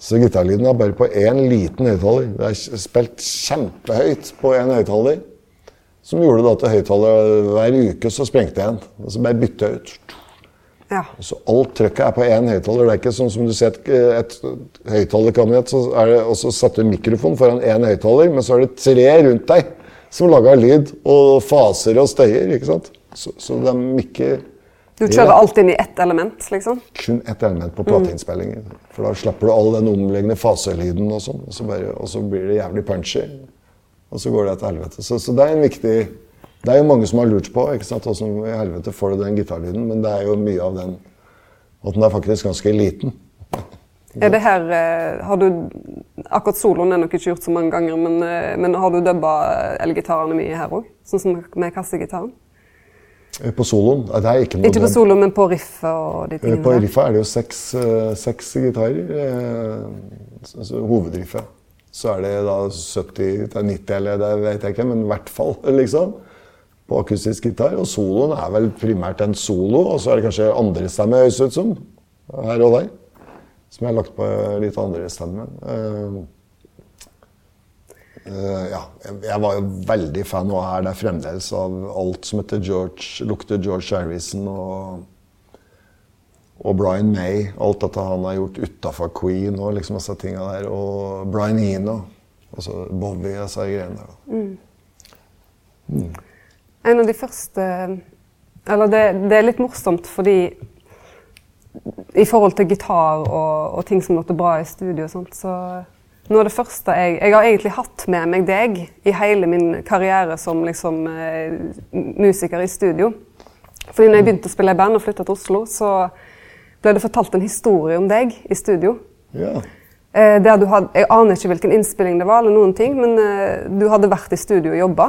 Så gitarlyden er bare på én liten høyttaler. Det er spilt kjempehøyt på én høyttaler. Som gjorde da at høyttaler hver uke så sprengte jeg en. Og så bare bytta jeg ut. ja. Så alt trøkket er på én høyttaler. Det er ikke sånn som du ser et, et høyttalerkabinett, så er det også satt en mikrofon foran én høyttaler, men så er det tre rundt deg som lager lyd og faser og støyer. ikke sant? Så, så de mikker Du kjører alt inn i ett element, liksom? kun ett element på plateinnspillinger. For da slipper du all den omliggende faselyden og sånn, og, så og så blir det jævlig punchy. og så går det til helvete. Så, så det er en viktig Det er jo mange som har lurt på ikke sant, hvordan i helvete får du den gitarlyden, men det er jo mye av den at den er faktisk ganske liten. Er det her eh, Har du Akkurat soloen er nok ikke gjort så mange ganger, men, eh, men har du dubba elgitarene mye her òg? Sånn som med kassegitaren? Eh, På soloen det er ikke noe Ikke på soloen, men på riffet og de Eh, tingene På riffet er det jo seks, eh, seks gitarer. eh, så- så Hovedriffet. Så er det da 70 til 90 eller det vet jeg ikke, men i hvert fall, liksom. På akustisk gitar. Og soloen er vel primært en solo, og så er det kanskje andre stemmer, høres ut som. Her og der. Som jeg har lagt på litt andre stemmer. Eh, ja, jeg, var jo veldig fan, og er det fremdeles, av alt som heter George, lukter George Harrison og og Brian May, alt dette han har gjort utafor Queen og liksom disse tinga der. Og Brian Eno. Altså Bobby og disse greiene der. da. En av de første Eller det, det er litt morsomt fordi i forhold til gitar og, og ting som låter bra i studio og sånt, så noe av det første jeg Jeg har egentlig hatt med meg deg i hele min karriere som liksom eh, musiker i studio. Fordi når jeg begynte å spille i band og flytta til Oslo, så ble det fortalt en historie om deg i studio. Ja. Eh, der du hadde, jeg aner ikke hvilken innspilling det var, eller noen ting, men eh, du hadde vært i studio og jobba.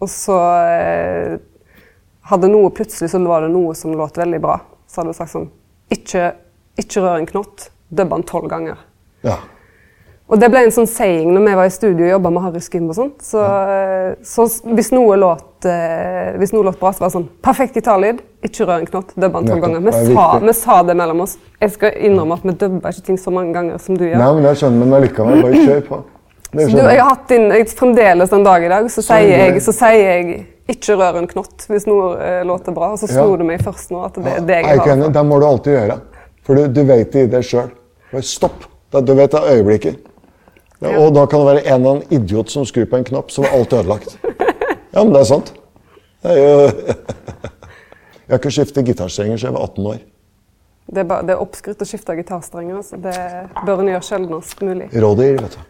Og så eh, hadde noe plutselig så var det noe som låt veldig bra. Så hadde du sagt sånn Ikke, ikke rør en knott. Dubb den tolv ganger. ja. Og det ble en sånn saying når vi var i studio og jobba med Harry Skim og sånt. Så, ja. så hvis noe låt eh, hvis noe låt bra, så var det sånn Perfekt gitarlyd, ikke rør en knott. Dubba den tolv ganger. Vi sa, vi sa det mellom oss. Jeg skal innrømme at vi dubba ikke ting så mange ganger som du gjør. Nei, men jeg skjønner, men allikevel, bare kjør på. Du, jeg har hatt inn, jeg, Fremdeles den dag i dag så sier, jeg, så sier jeg 'ikke rør en knott' hvis noe uh, låter bra. Og så slo Ja. det meg først nå at det er det Jeg har. Det må du alltid gjøre. For du, du vet det i det sjøl. Bare stopp. Da- Du vet det øyeblikket. Ja, og da kan det være en eller annen idiot som skrur på en knapp, så var alt ødelagt. Ja, men det er sant. Det er jo Jeg har ikke skiftet gitarstrenger siden jeg var 18 år. Det er, bare, det er oppskrytt å skifte gitarstrenger. Altså. Det bør en gjøre sjeldnest mulig. Rådyr, vet du.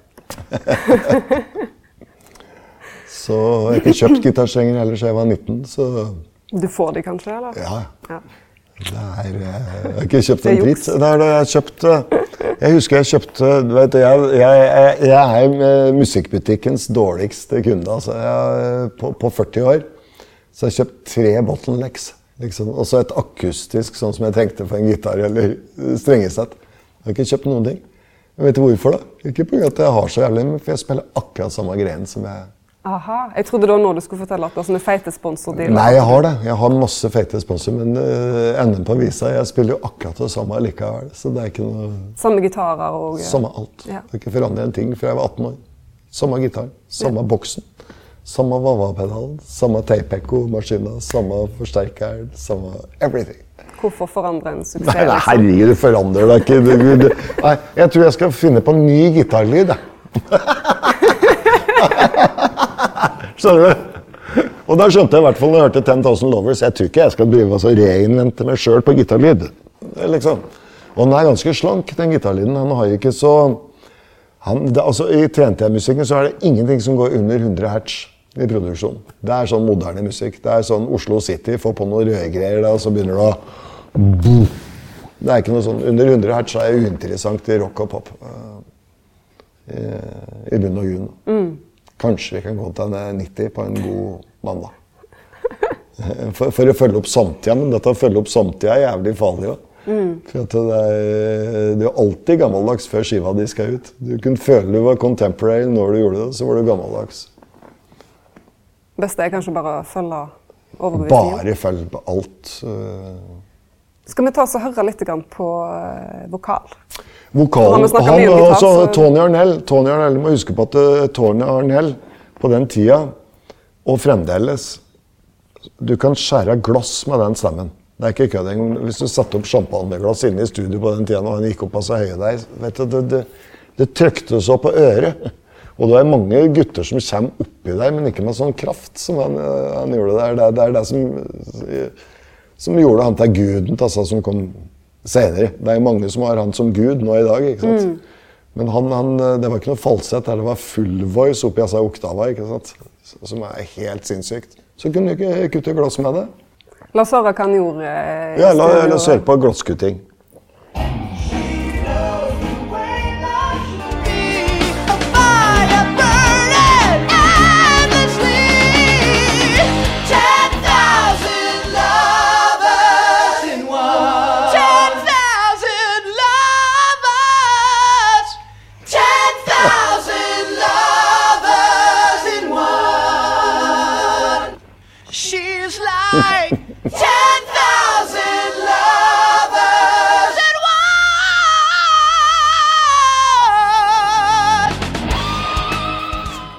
Så jeg har ikke kjøpt gitarstrenger heller siden jeg var 19, så Du får de kanskje, eller? ja. Ja. Det er, eh, jeg har ikke kjøpt en dritt. Det er det jeg kjøpte Jeg husker jeg kjøpte du vet, jeg, jeg, jeg, jeg er eh, musikkbutikkens dårligste kunde. Altså. Jeg, på, på 40 år så har jeg kjøpt tre bottlenecks. Liksom. Og så et akustisk, sånn som jeg trengte for en gitar eller strengesett. Jeg har ikke kjøpt noen ting. Jeg vet hvorfor. da. Ikke pga. at jeg har så jævlig, men for jeg spiller akkurat samme greien som jeg Aha. Jeg trodde det var nå du skulle fortelle at du har sånne feite sponsordealer. Nei, jeg har det. Jeg har masse feite sponsorer, men uh, enden på visa Jeg spiller jo akkurat det samme likevel. Så det er ikke noe Samme gitarer og Samme alt. Ja. Det har ikke forandret en ting fra jeg var 18 år. Samme gitar, samme boksen. Samme Vava-pedalen, samme Tapeco-maskina, samme forsterker, samme everything. Hvorfor forandre en suksess? Nei, nei, liksom? herregud, du forandrer deg ikke. Nei, jeg tror jeg skal finne på en ny gitarlyd, jeg. Skjønner du? Og da skjønte jeg i hvert fall når jeg hørte 10,000 Lovers Jeg tror ikke jeg skal drive og reinvente meg sjøl på gitarlyd. Liksom. Og den er ganske slank, den gitarlyden. Han har ikke så han, det, altså, I TNT-musikken så er det ingenting som går under 100 hertz i produksjon. Det er sånn moderne musikk. Det er sånn Oslo City, få på noen røde greier, da, og så begynner det å Det er ikke noe sånn Under 100 hertz er uinteressant i rock og pop. eh, I, i bunn og grunn. Kanskje vi kan gå til en 90 på en god mandag. For, for å følge opp samtida, men dette å følge opp samtida er jævlig farlig òg. For at det er, du er alltid gammeldags før skiva di skal ut. Du kunne føle du var contemporary når du gjorde det, så var du gammeldags. beste er kanskje bare å følge overbevisningen. Bare følg på alt. Skal vi ta oss og høre litt på eh, vokal? Vokalen Han han, mye gitar, altså, så- Tony Arnell Tony Arnell må huske på at uh, Tony Arnell på den tida, og fremdeles Du kan skjære glass med den stemmen. Det er ikke kødd engang. Hvis du satte opp sjampanjeglass inne i studio på den tida og han gikk opp av seg høye der, vet du, det, det, det trykte så på øret. Og det er mange gutter som kommer oppi der, men ikke med sånn kraft som han, øh, han gjorde der. Det, er- det det som, som gjorde han til guden, altså, som kom senere. Det er mange som har han som gud nå i dag. ikke sant? Men han, han, det var ikke noe falsett, det var full voice oppi altså oktava, ikke sant? som er helt sinnssykt. Så kunne du ikke kutte glass med det. La oss høre hva han gjorde. eh, Ja, la, la oss høre på glasskutting.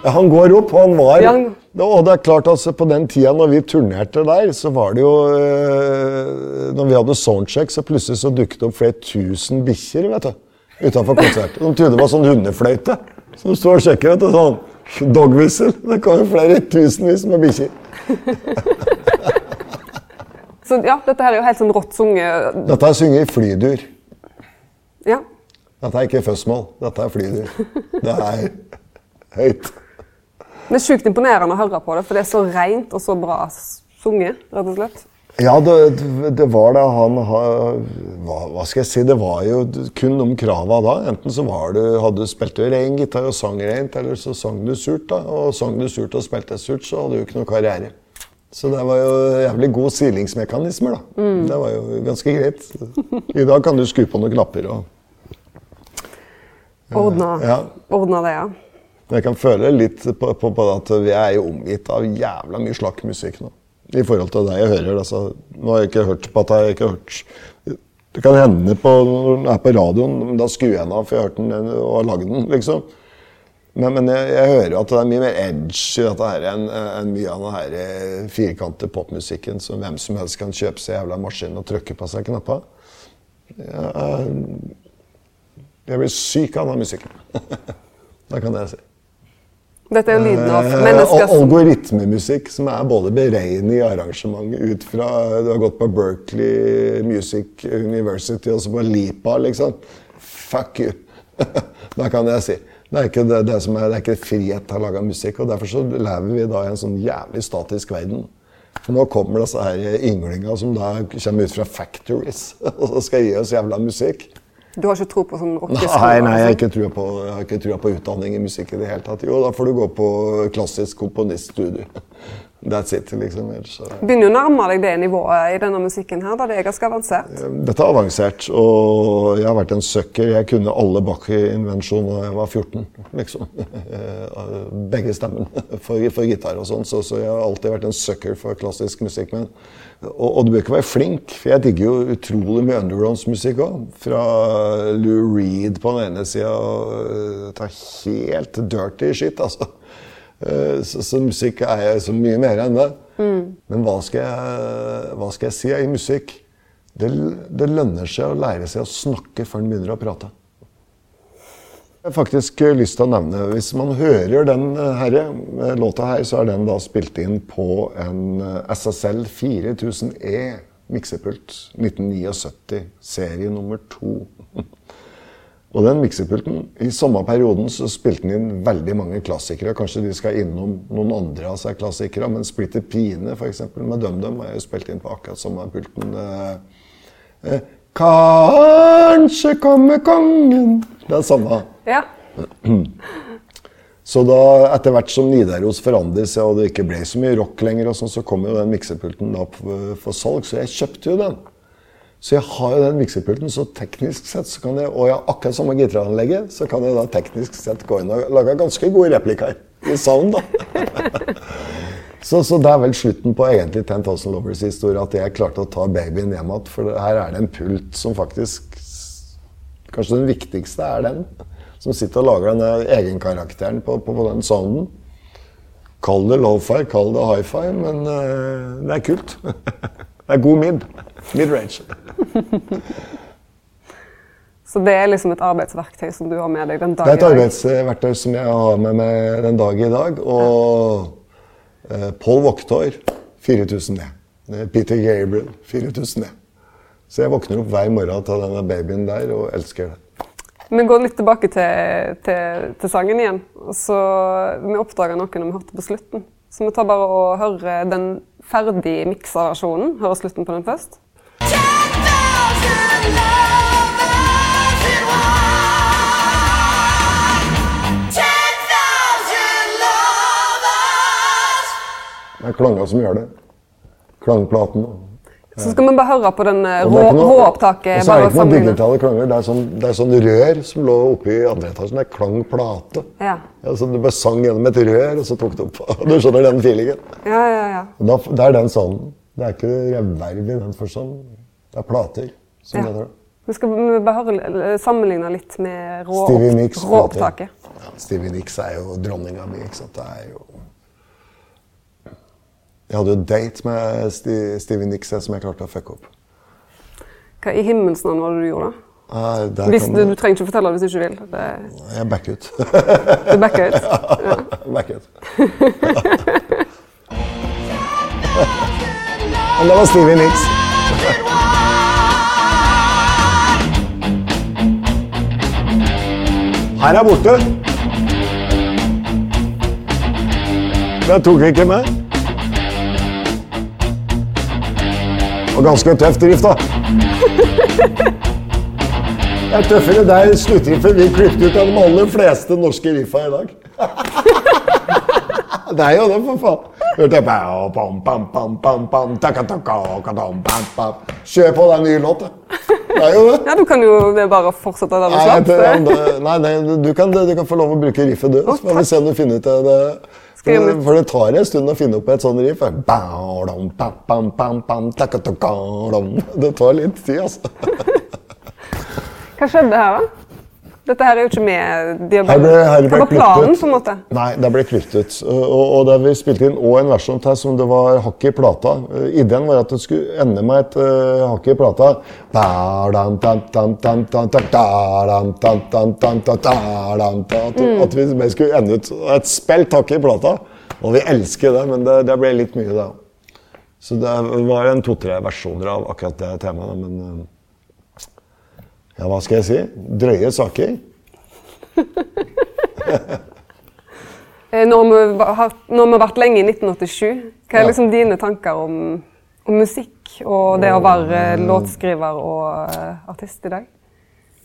Han går opp, og han var Ja, han- Og det er klart, altså, på den tida når vi turnerte der, så var det jo øh, Når vi hadde soundcheck, så plutselig så dukket det opp flere tusen bikkjer vet du, utafor konsert. De trodde det var sånn hundefløyte som står og sjekker. vet du, sånn Dog whistle. Det kom jo flere tusenvis med bikkjer. Så ja, dette her er jo helt sånn rått sunget. Dette er sunget i flydur. Ja. Dette er ikke fussmål. Dette er flydur. Det er høyt. Det er sjukt imponerende å høre på det, for det er så rent og så bra sunget, rett og slett. Ja, det, det var da han ha- hva, hva skal jeg si? Det var jo kun de krava da. Enten så var du, hadde du spilt ren gitar og sang rent, eller så sang du surt. da. Og sang du surt og spilte surt, så hadde du jo ikke noe karriere. Så det var jo jævlig gode silingsmekanismer, da. Det var jo ganske greit. I dag kan du skru på noen knapper og Ordna, Ja. ordna det, ja. Men jeg kan føle litt på, på, på at vi er jo omgitt av jævla mye slakk musikk nå. I forhold til det jeg hører. Altså, nå har jeg ikke hørt på at jeg ikke har hørt Det kan hende på, når den er på radioen, men da skrur jeg den av, for jeg har hørt den og har lagd den. liksom. Men, men jeg, jeg hører jo at det er mye mer edge i dette her enn enn mye av den her eh, firkante popmusikken som hvem som helst kan kjøpe seg jævla maskin og trykke på seg knappa. Jeg, jeg blir syk av den musikken. det kan jeg si. Dette er jo lyden av Eh, mennesker som Algoritmemusikk som er både beregnet i arrangementet ut fra Du har gått på Berkeley Music University og så på LIPA, liksom. Fuck you. da kan jeg si. Det er ikke, det, det som er, det er ikke frihet til å lage musikk. og Derfor så lever vi da i en sånn jævlig statisk verden. For nå kommer disse her ynglinga som da kommer ut fra factories og så skal gi oss jævla musikk. Du har ikke tro på sånn rockeskole? Nei, nei, jeg har altså? ikke trua på, på utdanning i musikk i det hele tatt. Jo, da får du gå på klassisk komponiststudie. That's it, liksom. Så- Begynner jo å nærme deg det nivået i denne musikken her, da det er ganske avansert. Dette er avansert, og jeg har vært en sucker. Jeg kunne alle Bach-invensjoner da jeg var 14, liksom. Begge stemmen for, for gitar og sånn, så, så jeg har alltid vært en sucker for klassisk musikk. Men, og, og du bør ikke være flink, for jeg digger jo utrolig mye undergroundsmusikk òg. Fra Lou Reed på den ene sida og ta helt dirty shit, altså. Eh, Så, så musikk er så mye mer enn det. Men hva skal, jeg, hva skal jeg si i musikk? Det, det lønner seg å lære seg å snakke før en begynner å prate. Jeg har faktisk eh, lyst til å nevne, Hvis man hører den her, eh, låta her, så er den da spilt inn på en SSL 4000E miksepult 1979, serie nummer to. Og den miksepulten, I samme perioden så spilte den inn veldig mange klassikere. Kanskje de skal innom noen andre av seg klassikere, men Splitter Pine for eksempel, med DumDum er jo spilt inn på akkurat samme pulten. Eh, eh, Kanskje kommer kongen Det er samme. Ja. Så da, etter hvert som Nidaros forandret seg og det ikke ble så mye rock lenger, og sånn, så kom jo den miksepulten da for salg, så jeg kjøpte jo den. Så jeg har jo den miksepulten, så teknisk sett så kan jeg, og jeg har akkurat samme gitaranlegget, så kan jeg da teknisk sett gå inn og lage ganske gode replikker i sound, da. så, så det er vel slutten på egentlig 10,000 Lovers historie, at jeg klarte å ta babyen hjem igjen, for her er det en pult som faktisk Kanskje den viktigste er den. Som sitter og lager denne egenkarakteren på, på, på den sounden. Kall det low-fi, kall det high-fi, men uh, det er kult. det er god mid. Mid-range. Så det er liksom et arbeidsverktøy som du har med deg den dag i dag? Det er et arbeidsverktøy som jeg har med meg den dag i dag. Og ja. Paul Voktor 4000 ned. Eh, Peter Gabriel 4000 ned. Så jeg våkner opp hver morgen til denne babyen der og elsker det. Vi går litt tilbake til, til, til sangen igjen. Så Vi oppdaga noe når vi hørte på slutten. Så vi tar bare og hører den ferdig miksa versjonen. Hører slutten på den først. Det er klanger som gjør det. Klangplaten. Så skal vi bare høre på den råopptaket. Rå, noe- råopptaket. Og så er det ikke noen digitale klanger. Det er sånn, det er sånn rør som lå oppe i andre etasjen. Det er klangplate. Ja. Ja, så du bare sang gjennom et rør, og så tok det opp. Du skjønner den feelingen? ja, ja, ja. Da, det er den sounden. Det er ikke reverb i den forstand. Det er plater. Som Ja. heter det. Vi skal sammenligne litt med rå, råopptaket. Ja, Stevie Nicks er jo dronninga mi. ikke sant? Det er jo Jeg hadde jo date med Sti- Stevie Nicks som jeg klarte å fucke opp. Hva i himmels navn var det du gjorde? da? Hvis, du, du trenger ikke fortelle det hvis du ikke vil. Det, Jeg backer ut. du backer ut. backer ut. Men det var Stevie Nicks. Her er borte. Det tok vi ikke med. Og ganske tøff drift, da. Det er tøffere der sluttriffet vi klippet ut av de aller fleste norske riffa i dag. Det er jo det, for faen. Hørte jeg. Kjør på, den nye en ny låt, det. Er jo det. Ja, du kan jo det bare fortsette der du slapp. det- nei, nei du, kan, du kan få lov å bruke riffet, du. Så får vi se om du finner ut det. For det tar en stund å finne opp et sånt riff. Det tar litt tid, altså. Hva skjedde her, da? Dette her er jo ikke med de har bare, ble Hva var planen, på en måte? Nei, det ble klippet ut. Og, og det vi spilte inn òg en versjon til som det var hakk i plata. Eh, Ideen var at det skulle ende med et uh, hakk i plata. At, vi mer skulle ende ut et spilt hakk i plata. Og vi elsker det, men det, det ble litt mye, da. Så det var en to-tre versjoner av akkurat det temaet. Men eh, ja, hva skal jeg si? Drøye saker. Eh, va- har, vi vært lenge i 1987, hva er Ja. liksom dine tanker om, om musikk og det å være eh, låtskriver og eh, artist i dag?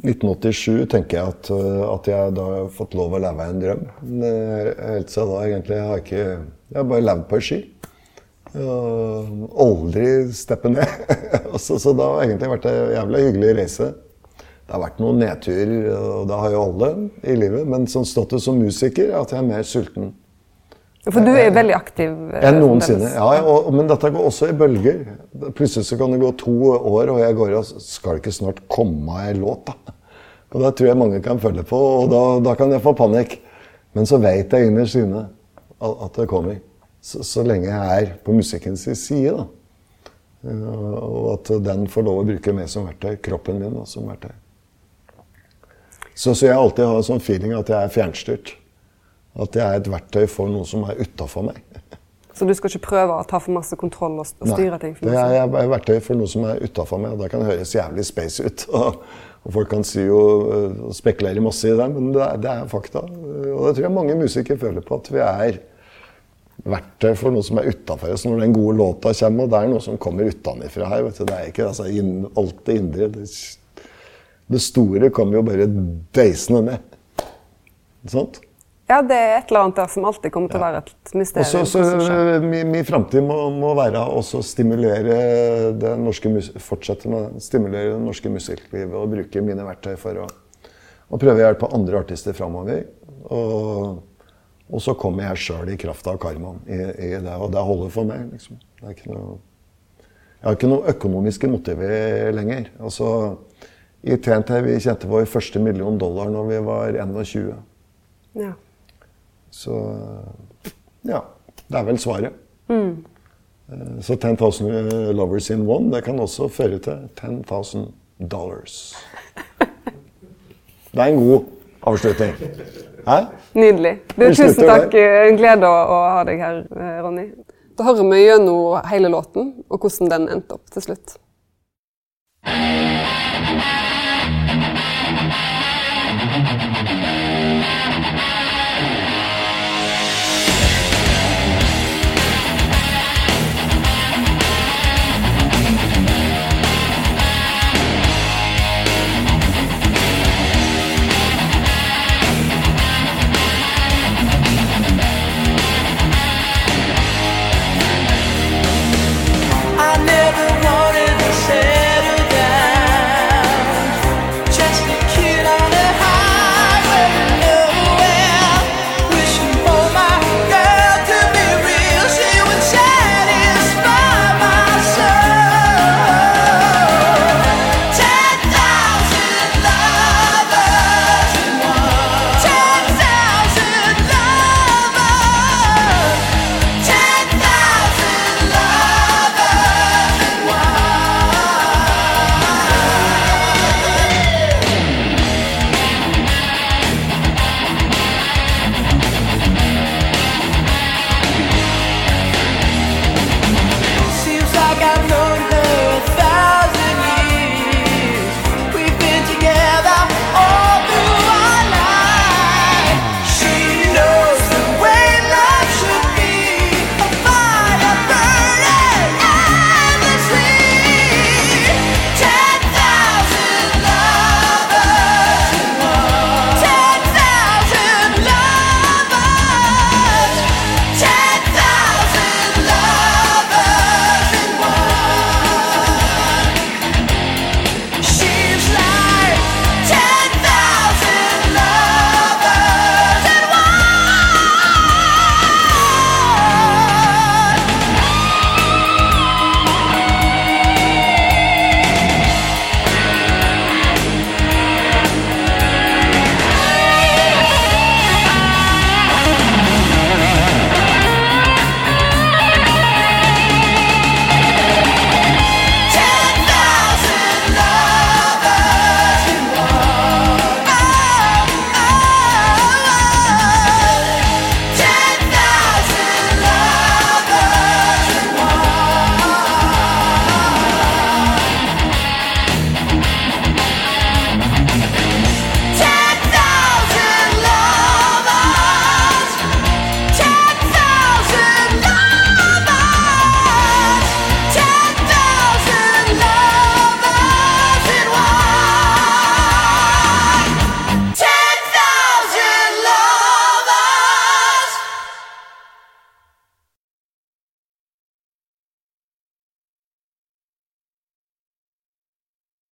1987 tenker jeg at, at jeg da har fått lov å leve en drøm. Helt siden da egentlig har jeg ikke Jeg har bare levd på ski. Og aldri steppe ned. så, så det har egentlig vært en jævlig hyggelig reise. Det har vært noen nedturer, og det har jo alle i livet. Men sånn status som musiker er at jeg er mer sulten For du er veldig aktiv. eh, enn noensinne. Ja, og, men dette går også i bølger. Plutselig så kan det gå to år, og jeg går og Skal det ikke snart komme ei låt, da? Og da tror jeg mange kan følge på, og da, da kan jeg få panikk. Men så veit jeg innerst inne at at det kommer. Så, så lenge jeg er på musikkens side, da. Og at den får lov å bruke meg som verktøy. Kroppen min da, som verktøy. Så, så jeg alltid har en sånn feeling at jeg er fjernstyrt. At jeg er et verktøy for noe som er utafor meg. Så du skal ikke prøve å ta for masse kontroll og, og styre ting? Nei, jeg er, er verktøy for noe som er utafor meg. og Det kan høres jævlig space ut. Og, og folk kan si jo, og spekulere masse i det, men det er, det er fakta. Og det tror jeg mange musikere føler på, at vi er verktøy for noe som er utafor oss. Når den gode låta kommer, og det er noe som kommer utenfra her. Vet du. Det er ikke altså, inn, alt det indre. Det, det store kommer jo bare deisende ned. Sant? Ja, det er et eller annet der som alltid kommer til å være et mysterium. Også, så skjer. min, min framtid må, må være å stimulere det norske fortsette med stimulere det norske musikklivet og bruke mine verktøy for å, å prøve å hjelpe andre artister framover. Og, og så kommer jeg sjøl i kraft av karmaen i, i det, og det holder for meg. Liksom. Noe, jeg har ikke noe økonomiske motiver lenger. Altså, I TNT vi tjente vår første million dollar når vi var 21. Ja. Så ja, det er vel svaret. Mm. Så 10,000 lovers in one, det kan også føre til 10,000 dollars. Det er en god avslutning. Hæ? Nydelig. Du, tusen takk. En glede å, ha deg her, eh, Ronny. Da hører vi gjennom hele låten, og hvordan den endte opp til slutt.